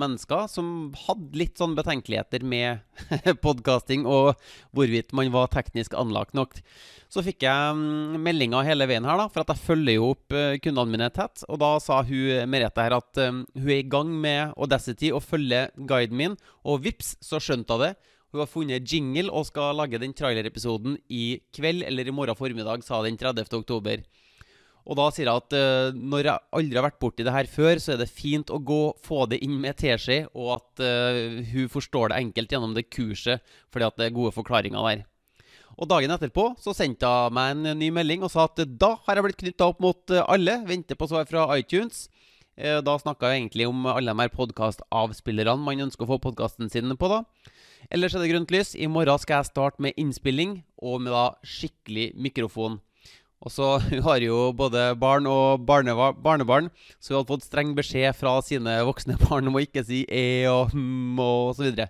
mennesker som hadde litt sånn betenkeligheter med podkasting og hvorvidt man var teknisk anlagt nok. Så fikk jeg mm, meldinger hele veien her, da, for at jeg følger jo opp eh, kundene mine tett. Og da sa hun Merete her at um, hun er i gang med Audacity og følger guiden min, og vips, så skjønte hun det. Hun har funnet jingle og skal lage den trailerepisoden i kveld eller i morgen formiddag, sa den 30. oktober. Og da sier hun at uh, når jeg aldri har vært borti det her før, så er det fint å gå, få det inn med teskje, og at uh, hun forstår det enkelt gjennom det kurset, fordi at det er gode forklaringer der. Og dagen etterpå så sendte hun meg en ny melding og sa at da har jeg blitt knytta opp mot eh, alle. Venter på svar fra iTunes. Eh, da snakka jeg egentlig om alle de her podkastavspillerne man ønsker å få podkasten sin på, da. Ellers er det grønt lys. I morgen skal jeg starte med innspilling, og med da skikkelig mikrofon. Og så har jo både barn og barnebarn, så vi har fått streng beskjed fra sine voksne barn om å ikke si e og hm og så videre.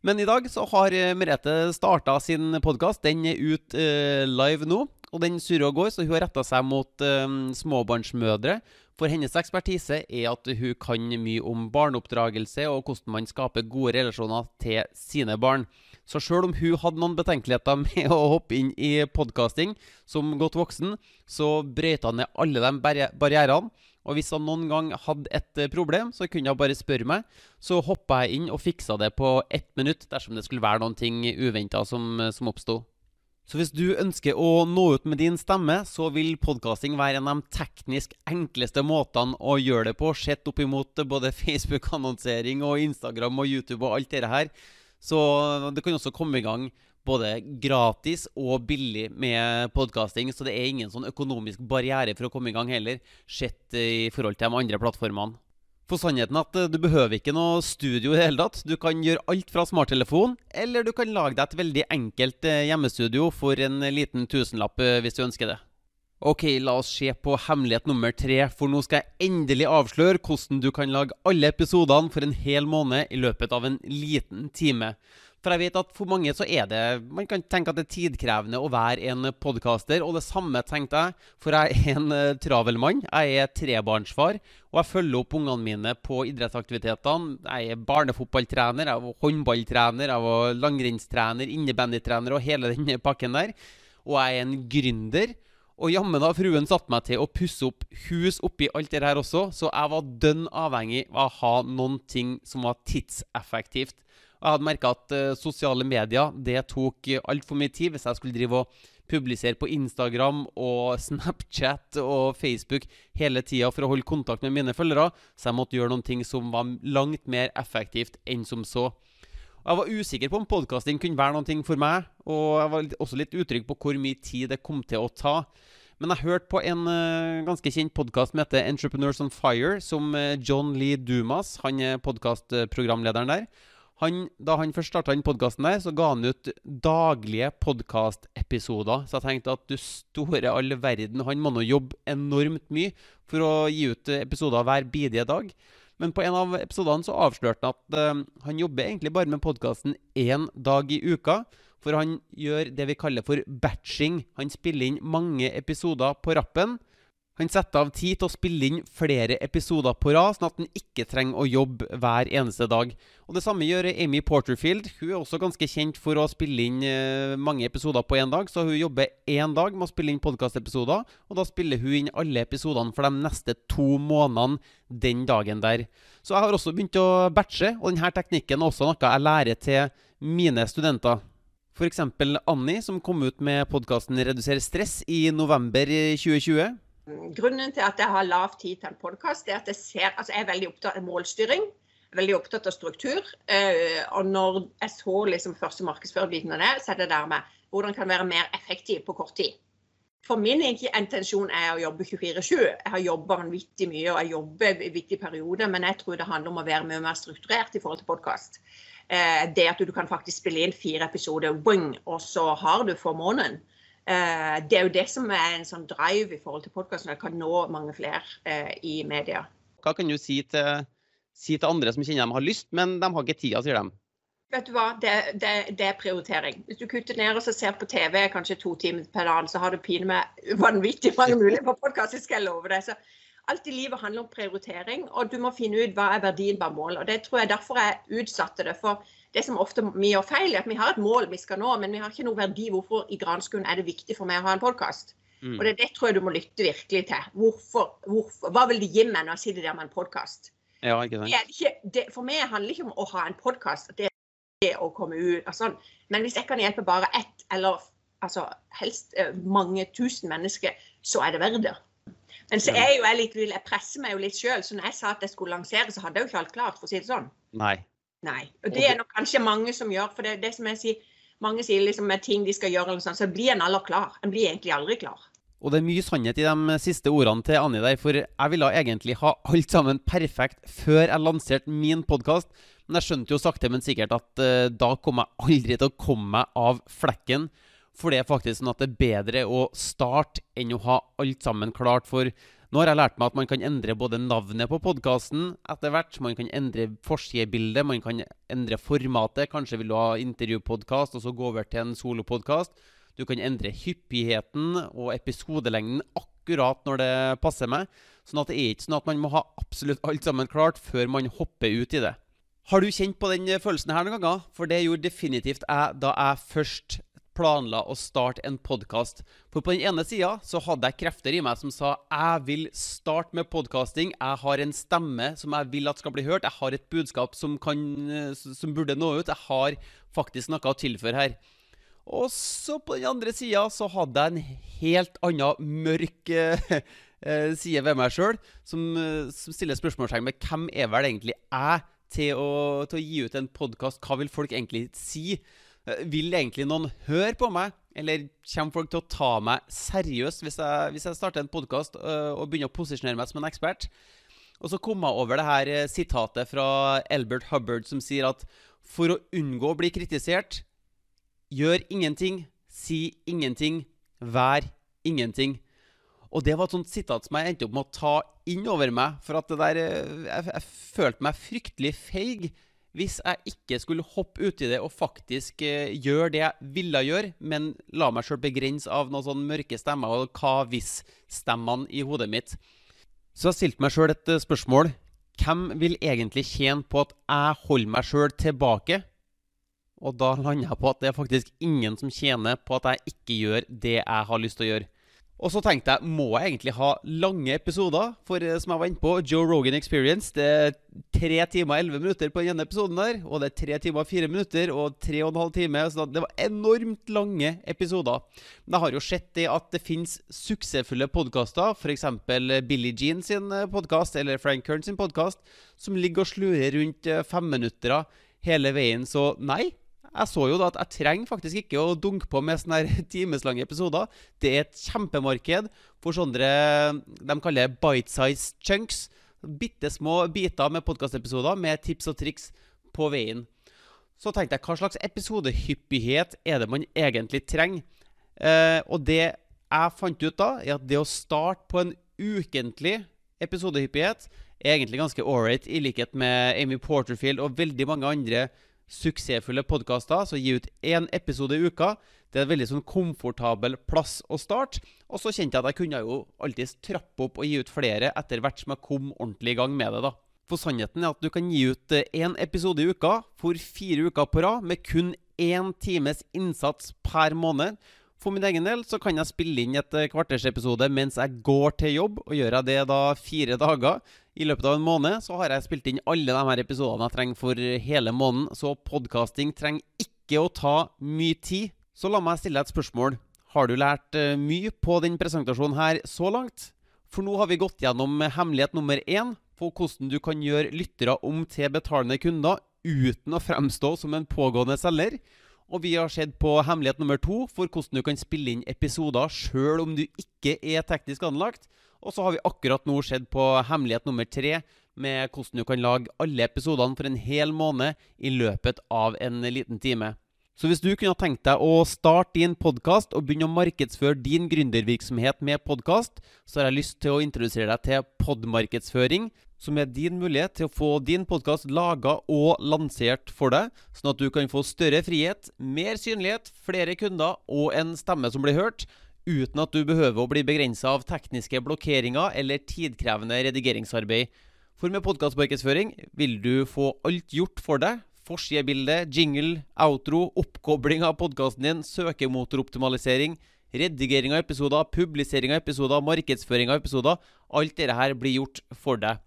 Men i dag så har eh, Merete starta sin podkast. Den er ut uh, live nå. Og den surrer og går, så hun har retta seg mot uh, småbarnsmødre. For hennes ekspertise er at hun kan mye om barneoppdragelse og hvordan man skaper gode relasjoner til sine barn. Så sjøl om hun hadde noen betenkeligheter med å hoppe inn i podkasting som godt voksen, så brøyta hun ned alle de barrierene og hvis han noen gang hadde et eh, problem, så kunne han bare spørre meg. Så hoppa jeg inn og fiksa det på ett minutt dersom det skulle være noen ting uventa som, eh, som oppsto. Så hvis du ønsker å nå ut med din stemme, så vil podkasting være en av de teknisk enkleste måtene å gjøre det på, sett opp imot både Facebook-annonsering og Instagram og YouTube og alt det her. Så det kan også komme i gang både gratis og billig med podkasting, så det er ingen sånn økonomisk barriere for å komme i gang heller, sett i forhold til de andre plattformene. For sannheten at eh, du behøver ikke noe studio i det hele tatt. Du kan gjøre alt fra smarttelefon, eller du kan lage deg et veldig enkelt eh, hjemmestudio for en liten tusenlapp eh, hvis du ønsker det. Ok, la oss se på hemmelighet nummer tre, for nå skal jeg endelig avsløre hvordan du kan lage alle episodene for en hel måned i løpet av en liten time. For jeg vet at for mange så er det Man kan tenke at det er tidkrevende å være en podkaster, og det samme tenkte jeg. For jeg er en uh, travel mann. Jeg er trebarnsfar, og jeg følger opp ungene mine på idrettsaktivitetene. Jeg er barnefotballtrener, jeg var håndballtrener, jeg var langrennstrener, innebandytrener og hele den pakken der. Og jeg er en gründer. Og jammen har fruen satt meg til å pusse opp hus oppi alt det her også, så jeg var dønn avhengig av å ha noen ting som var tidseffektivt. Og jeg hadde merka at uh, sosiale medier det tok uh, altfor mye tid hvis jeg skulle drive og publisere på Instagram og Snapchat og Facebook hele tida for å holde kontakt med mine følgere, så jeg måtte gjøre noen ting som var langt mer effektivt enn som så. Jeg var usikker på om podkasting kunne være noe for meg, og jeg var også litt utrygg på hvor mye tid det kom til å ta. Men jeg hørte på en uh, ganske kjent podkast som heter Entrepreneurs on Fire, som John Lee Dumas, han er podkastprogramlederen der. Han, da han først starta den podkasten der, så ga han ut daglige podkastepisoder. Så jeg tenkte at du store all verden, han må nå jobbe enormt mye for å gi ut episoder hver bidige dag. Men på en av episodene så avslørte han at uh, han jobber egentlig bare med podkasten én dag i uka. For han gjør det vi kaller for batching. Han spiller inn mange episoder på rappen. Han setter av tid til å spille inn flere episoder på rad, sånn at han ikke trenger å jobbe hver eneste dag. Og Det samme gjør Amy Porterfield. Hun er også ganske kjent for å spille inn eh, mange episoder på én dag. Så hun jobber én dag med å spille inn podkastepisoder, og da spiller hun inn alle episodene for de neste to månedene den dagen der. Så jeg har også begynt å batche, og denne teknikken er også noe jeg lærer til mine studenter. F.eks. Annie, som kom ut med podkasten 'Redusere stress' i november 2020. Grunnen til at jeg har lav tid til en podkast, er at jeg, ser, altså jeg er veldig opptatt av målstyring. Veldig opptatt av struktur. Uh, og når jeg så liksom første markedsførerbiten av det, så er det der med hvordan kan være mer effektiv på kort tid. For min intensjon er å jobbe 24-7. Jeg har jobba vanvittig mye og jeg jobber i viktige perioder, men jeg tror det handler om å være mye mer strukturert i forhold til podkast. Uh, det at du kan faktisk spille inn fire episoder, og så har du for måneden. Eh, det er jo det som er en sånn drive i forhold til podkasten, at kan nå mange flere eh, i media. Hva kan du si til, si til, andre som kjenner de har lyst, men de har ikke tida, sier de? Vet du hva, det, det, det, er prioritering. Hvis du kutter ned og ser på TV kanskje to timer per dag, så har du pine meg vanvittig mange muligheter på podkast, skal jeg love deg. Så alt i livet handler om prioritering, og du må finne ut hva er verdien bak målet. Og det tror jeg derfor jeg utsatte det. for det som ofte vi gjør feil, er at vi har et mål vi skal nå, men vi har ikke noe verdi. Hvorfor i granskolen er det viktig for meg å ha en podkast? Mm. Og det, det, tror jeg du må lytte virkelig til. Hvorfor, hvorfor, hva vil det gi meg når jeg sitter der med en podkast? Ja, for meg handler det ikke om å ha en podkast, det er å komme ut og sånn. Men hvis jeg kan hjelpe bare ett, eller altså, helst eh, mange tusen mennesker, så er det verdt det. Men så er jo jeg litt vill. jeg presser meg jo litt sjøl. Så når jeg sa at jeg skulle lansere, så hadde jeg jo ikke alt klart, for å si det sånn. Nei. Nei. Og det er nok kanskje mange som gjør. For det, det som jeg sier, mange sier liksom med ting de skal gjøre, eller sånn, så blir en aldri klar. En blir egentlig aldri klar. Og det er mye sannhet i de siste ordene til Annie der, for jeg ville egentlig ha alt sammen perfekt før jeg lanserte min podkast. Men jeg skjønte jo sakte, men sikkert at uh, da kom jeg aldri til å komme meg av flekken. For det er faktisk sånn at det er bedre å starte enn å ha alt sammen klart. For nå har jeg lært meg at man kan endre både navnet på podkasten etter hvert. Man kan endre forsidebildet, man kan endre formatet. Kanskje vil du ha intervjupodkast og så gå over til en solopodkast. Du kan endre hyppigheten og episodelengden akkurat når det passer meg. Sånn at det er ikke sånn at man må ha absolutt alt sammen klart før man hopper ut i det. Har du kjent på den følelsen her noen ganger? For det gjorde definitivt jeg da jeg først planla å starte en podkast. For på den ene sida så hadde jeg krefter i meg som sa jeg vil starte med podkasting. Jeg har en stemme som jeg vil at skal bli hørt. Jeg har et budskap som, kan, som burde nå ut. Jeg har faktisk noe å tilføre her. Og så på den andre sida så hadde jeg en helt annen mørk eh, side ved meg sjøl, som, eh, som, stiller spørsmålstegn med hvem er vel egentlig jeg til å, til å gi ut en podkast? Hva vil folk egentlig si? Eh, vil egentlig noen høre på meg? Eller kommer folk til å ta meg seriøst hvis jeg, hvis jeg starter en podkast uh, og begynner å posisjonere meg som en ekspert? Og så kom jeg over det her sitatet fra Albert Hubbard som sier at for å unngå å bli kritisert, Gjør ingenting, si ingenting, vær ingenting. Og det var et sånt sitat som jeg endte opp med å ta inn over meg. For at det der eh, Jeg, jeg følte meg fryktelig feig hvis jeg ikke skulle hoppe uti det og faktisk eh, gjøre det jeg ville gjøre, men la meg sjøl begrense av noen sånne mørke stemmer og hva hvis-stemmene i hodet mitt. Så jeg stilte meg sjøl et uh, spørsmål. Hvem vil egentlig tjene på at jeg holder meg sjøl tilbake og da lander jeg på at det er faktisk ingen som tjener på at jeg ikke gjør det jeg har lyst til å gjøre. Og så tenkte jeg, må jeg egentlig ha lange episoder? For eh, som jeg var inne på, Joe Rogan Experience, det er tre timer og elleve minutter på den ene episoden der. Og det er tre timer og fire minutter og tre og en halv time. Så det var enormt lange episoder. Men jeg har jo sett det at det fins suksessfulle podkaster, f.eks. Billie Jean sin eh, podkast eller Frank Kern sin podkast, som ligger og slurer rundt eh, femminuttere hele veien. Så nei, jeg så jo da at jeg trenger faktisk ikke å dunke på med sånne her timeslange episoder. Det er et kjempemarked for sånne de kaller bite-size chunks. Bitte små biter med podkastepisoder med tips og triks på veien. Så tenkte jeg hva slags episodehyppighet er det man egentlig trenger? Eh, og det jeg fant ut da, er at det å starte på en ukentlig episodehyppighet er egentlig ganske ålreit, i likhet med Amy Porterfield og veldig mange andre suksessfulle podkaster, så gi ut én episode i uka. Det er en veldig sånn komfortabel plass å starte. Og så kjente jeg at jeg kunne jo alltids trappe opp og gi ut flere etter hvert som jeg kom ordentlig i gang med det. da. For sannheten er at du kan gi ut én eh, episode i uka for fire uker på rad, med kun én times innsats per måned. For min egen del så kan jeg spille inn et eh, kvartersepisode mens jeg går til jobb. Og gjør jeg det da fire dager, i løpet av en måned så har jeg spilt inn alle de her episodene jeg trenger for hele måneden. Så podkasting trenger ikke å ta mye tid. Så la meg stille deg et spørsmål. Har du lært eh, mye på den presentasjonen her så langt? For nå har vi gått gjennom hemmelighet nummer én på hvordan du kan gjøre lyttere om til betalende kunder uten å fremstå som en pågående selger. Og vi har sett på hemmelighet nummer to for hvordan du kan spille inn episoder sjøl om du ikke er teknisk anlagt. Og så har vi akkurat nå sett på hemmelighet nummer tre, med hvordan du kan lage alle episodene for en hel måned i løpet av en liten time. Så hvis du kunne tenkt deg å starte din podkast og begynne å markedsføre din gründervirksomhet med podkast, så har jeg lyst til å introdusere deg til podmarkedsføring, som er din mulighet til å få din podkast laga og lansert for deg, sånn at du kan få større frihet, mer synlighet, flere kunder og en stemme som blir hørt, uten at du behøver å bli begrensa av tekniske blokkeringer eller tidkrevende redigeringsarbeid. For med podkastmarkedsføring vil du få alt gjort for deg. Forsidebilde, jingle, outro, oppkobling av podkasten din, søkemotoroptimalisering, redigering av episoder, publisering av episoder, markedsføring av episoder. Alt dette her blir gjort for deg.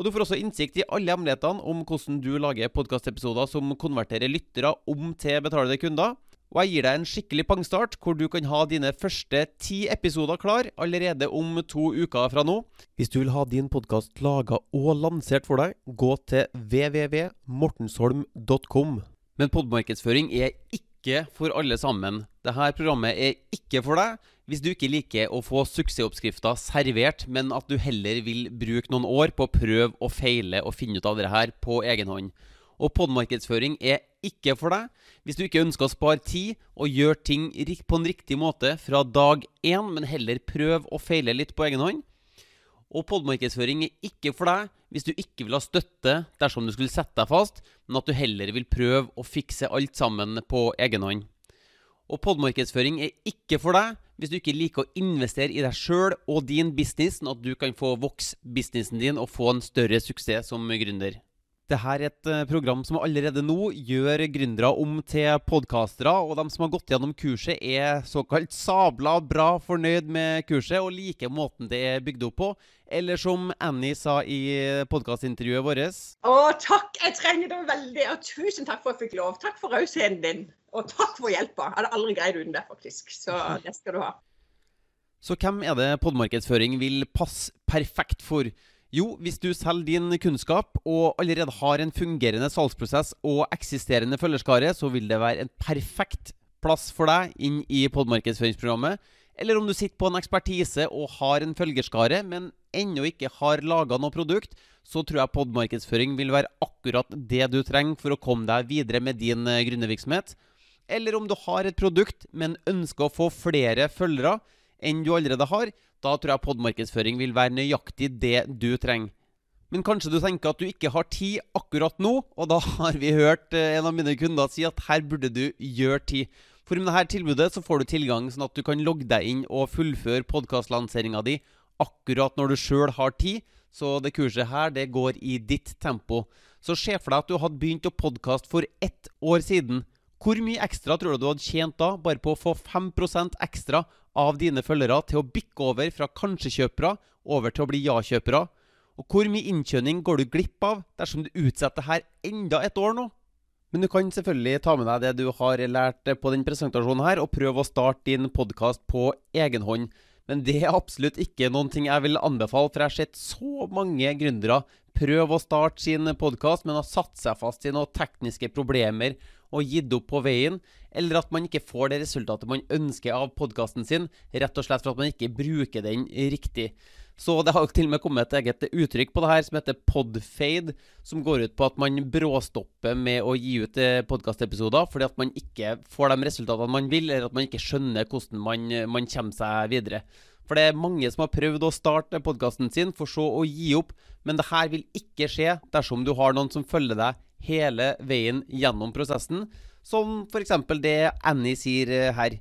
Og Du får også innsikt i alle hemmelighetene om hvordan du lager podkastepisoder som konverterer lyttere om til betalende kunder. Og jeg gir deg en skikkelig pangstart, hvor du kan ha dine første ti episoder klar allerede om to uker fra nå. Hvis du vil ha din podkast laga og lansert for deg, gå til www.mortensholm.com. Men podmarkedsføring er ikke for alle sammen. Dette programmet er ikke for deg hvis du ikke liker å få suksessoppskrifter servert, men at du heller vil bruke noen år på å prøve og feile og finne ut av det her på egen hånd. Og podmarkedsføring er ikke for deg hvis du ikke ønsker å spare tid og gjøre ting på en riktig måte fra dag én, men heller prøve og feile litt på egen hånd. Og podmarkedsføring er ikke for deg hvis du ikke vil ha støtte dersom du skulle sette deg fast, men at du heller vil prøve å fikse alt sammen på egen hånd. Og podmarkedsføring er ikke for deg hvis du ikke liker å investere i deg sjøl og din business, sånn at du kan få vokse businessen din og få en større suksess som gründer. Dette er et eh, program som allerede nå gjør gründere om til podkastere. Og de som har gått gjennom kurset, er såkalt sabla bra fornøyd med kurset og liker måten det er bygd opp på. Eller som Annie sa i podkastintervjuet vårt Å, takk! Jeg trenger det veldig. Og tusen takk for at jeg fikk lov. Takk for rausheten din. Og takk for hjelpa. Jeg hadde aldri greid uten det, faktisk. Så det skal du ha. Så hvem er det podmarkedsføring vil passe perfekt for? Jo, hvis du selger din kunnskap og allerede har en fungerende salgsprosess og eksisterende følgerskare, så vil det være en perfekt plass for deg inn i podmarkedsføringsprogrammet. Eller om du sitter på en ekspertise og har en følgerskare, men ennå ikke har laga noe produkt, så tror jeg podmarkedsføring vil være akkurat det du trenger for å komme deg videre med din eh, gründervirksomhet. Eller om du har et produkt, men ønsker å få flere følgere enn du allerede har, da tror jeg podmarkedsføring vil være nøyaktig det du trenger. Men kanskje du tenker at du ikke har tid akkurat nå, og da har vi hørt eh, en av mine kunder si at her burde du gjøre tid. For med dette tilbudet så får du tilgang sånn at du kan logge deg inn og fullføre podkastlanseringa di akkurat når du sjøl har tid. Så det kurset her, det går i ditt tempo. Så se for deg at du hadde begynt å podkaste for ett år siden. Hvor mye ekstra tror du du hadde tjent da, bare på å få 5% ekstra av dine følgere til å bikke over fra kanskje-kjøpere over til å bli ja-kjøpere? Og hvor mye innkjøning går du glipp av dersom du utsetter her enda et år nå? Men du kan selvfølgelig ta med deg det du har lært på den presentasjonen her, og prøve å starte din podkast på egen hånd. Men det er absolutt ikke noen ting jeg vil anbefale, for jeg har sett så mange gründere prøve å starte sin podkast, men har satt seg fast i noen tekniske problemer og gitt opp på veien, eller at man ikke får det resultatet man ønsker av podkasten sin, rett og slett for at man ikke bruker den riktig. Så det har jo til og med kommet et eget uttrykk på det her som heter podfade, som går ut på at man bråstopper med å gi ut eh, podkastepisoder fordi at man ikke får de resultatene man vil, eller at man ikke skjønner hvordan man, man kommer seg videre. For det er mange som har prøvd å starte podkasten sin, for så å gi opp. Men det her vil ikke skje dersom du har noen som følger deg hele veien gjennom prosessen, som f.eks. det Annie sier eh, her.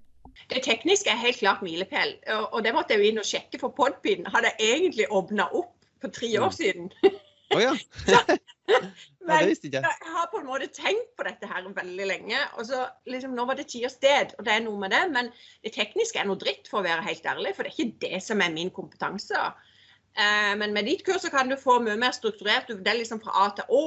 Det tekniske er helt klart milepæl, og det måtte jeg jo inn og sjekke, for Podpin hadde jeg egentlig åpna opp for tre år mm. siden. Å oh, ja. Men jeg har på en måte tenkt på dette her veldig lenge. og så liksom, Nå var det tid og sted, og det er noe med det. Men det tekniske er noe dritt, for å være helt ærlig. For det er ikke det som er min kompetanse. Eh, men med ditt kurs så kan du få mye mer strukturert. Det er liksom fra A til Å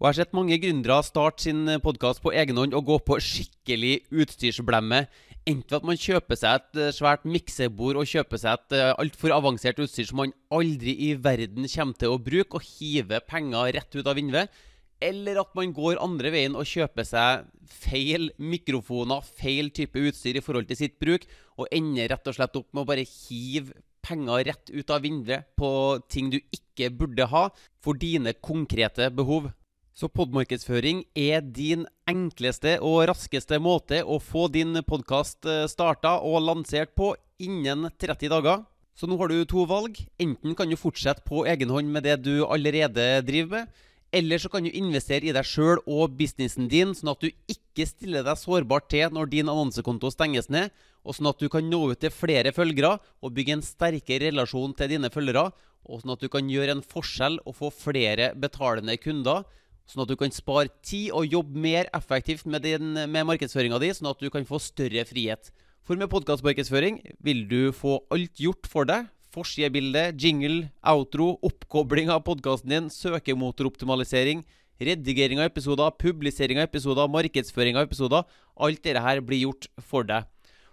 og jeg har sett mange gründere starte sin eh, podkast på egen hånd og gå på skikkelig utstyrsblemme. Enten at man kjøper seg et eh, svært miksebord og kjøper seg et uh, altfor avansert utstyr som man aldri i verden kommer til å bruke, og hiver penger rett ut av vinduet. Eller at man går andre veien og kjøper seg feil mikrofoner, feil type utstyr i forhold til sitt bruk, og ender rett og slett opp med å bare hive penger rett ut av vinduet på ting du ikke burde ha for dine konkrete behov. Så podmarkedsføring er din enkleste og raskeste måte å få din podkast eh, starta og lansert på innen 30 dager. Så nå har du to valg. Enten kan du fortsette på egen hånd med det du allerede driver med. Eller så kan du investere i deg sjøl og businessen din, sånn at du ikke stiller deg sårbart til når din annonsekonto stenges ned, og sånn at du kan nå ut til flere følgere og bygge en sterkere relasjon til dine følgere, og sånn at du kan gjøre en forskjell og få flere betalende kunder Sånn at du kan spare tid og jobbe mer effektivt med, din, med markedsføringa di, sånn at du kan få større frihet. For med podkastmarkedsføring vil du få alt gjort for deg. Forsidebilde, jingle, outro, oppkobling av podkasten din, søkemotoroptimalisering, redigering av episoder, publisering av episoder, markedsføring av episoder. Alt dette her blir gjort for deg.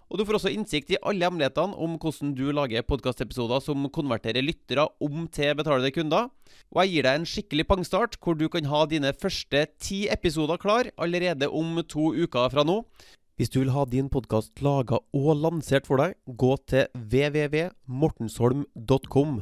Og du får også innsikt i alle hemmelighetene om hvordan du lager podkastepisoder som konverterer lyttere om til betalende kunder. Og jeg gir deg en skikkelig pangstart, hvor du kan ha dine første ti episoder klar allerede om to uker fra nå. Hvis du vil ha din podkast laga og lansert for deg, gå til www.mortensholm.com.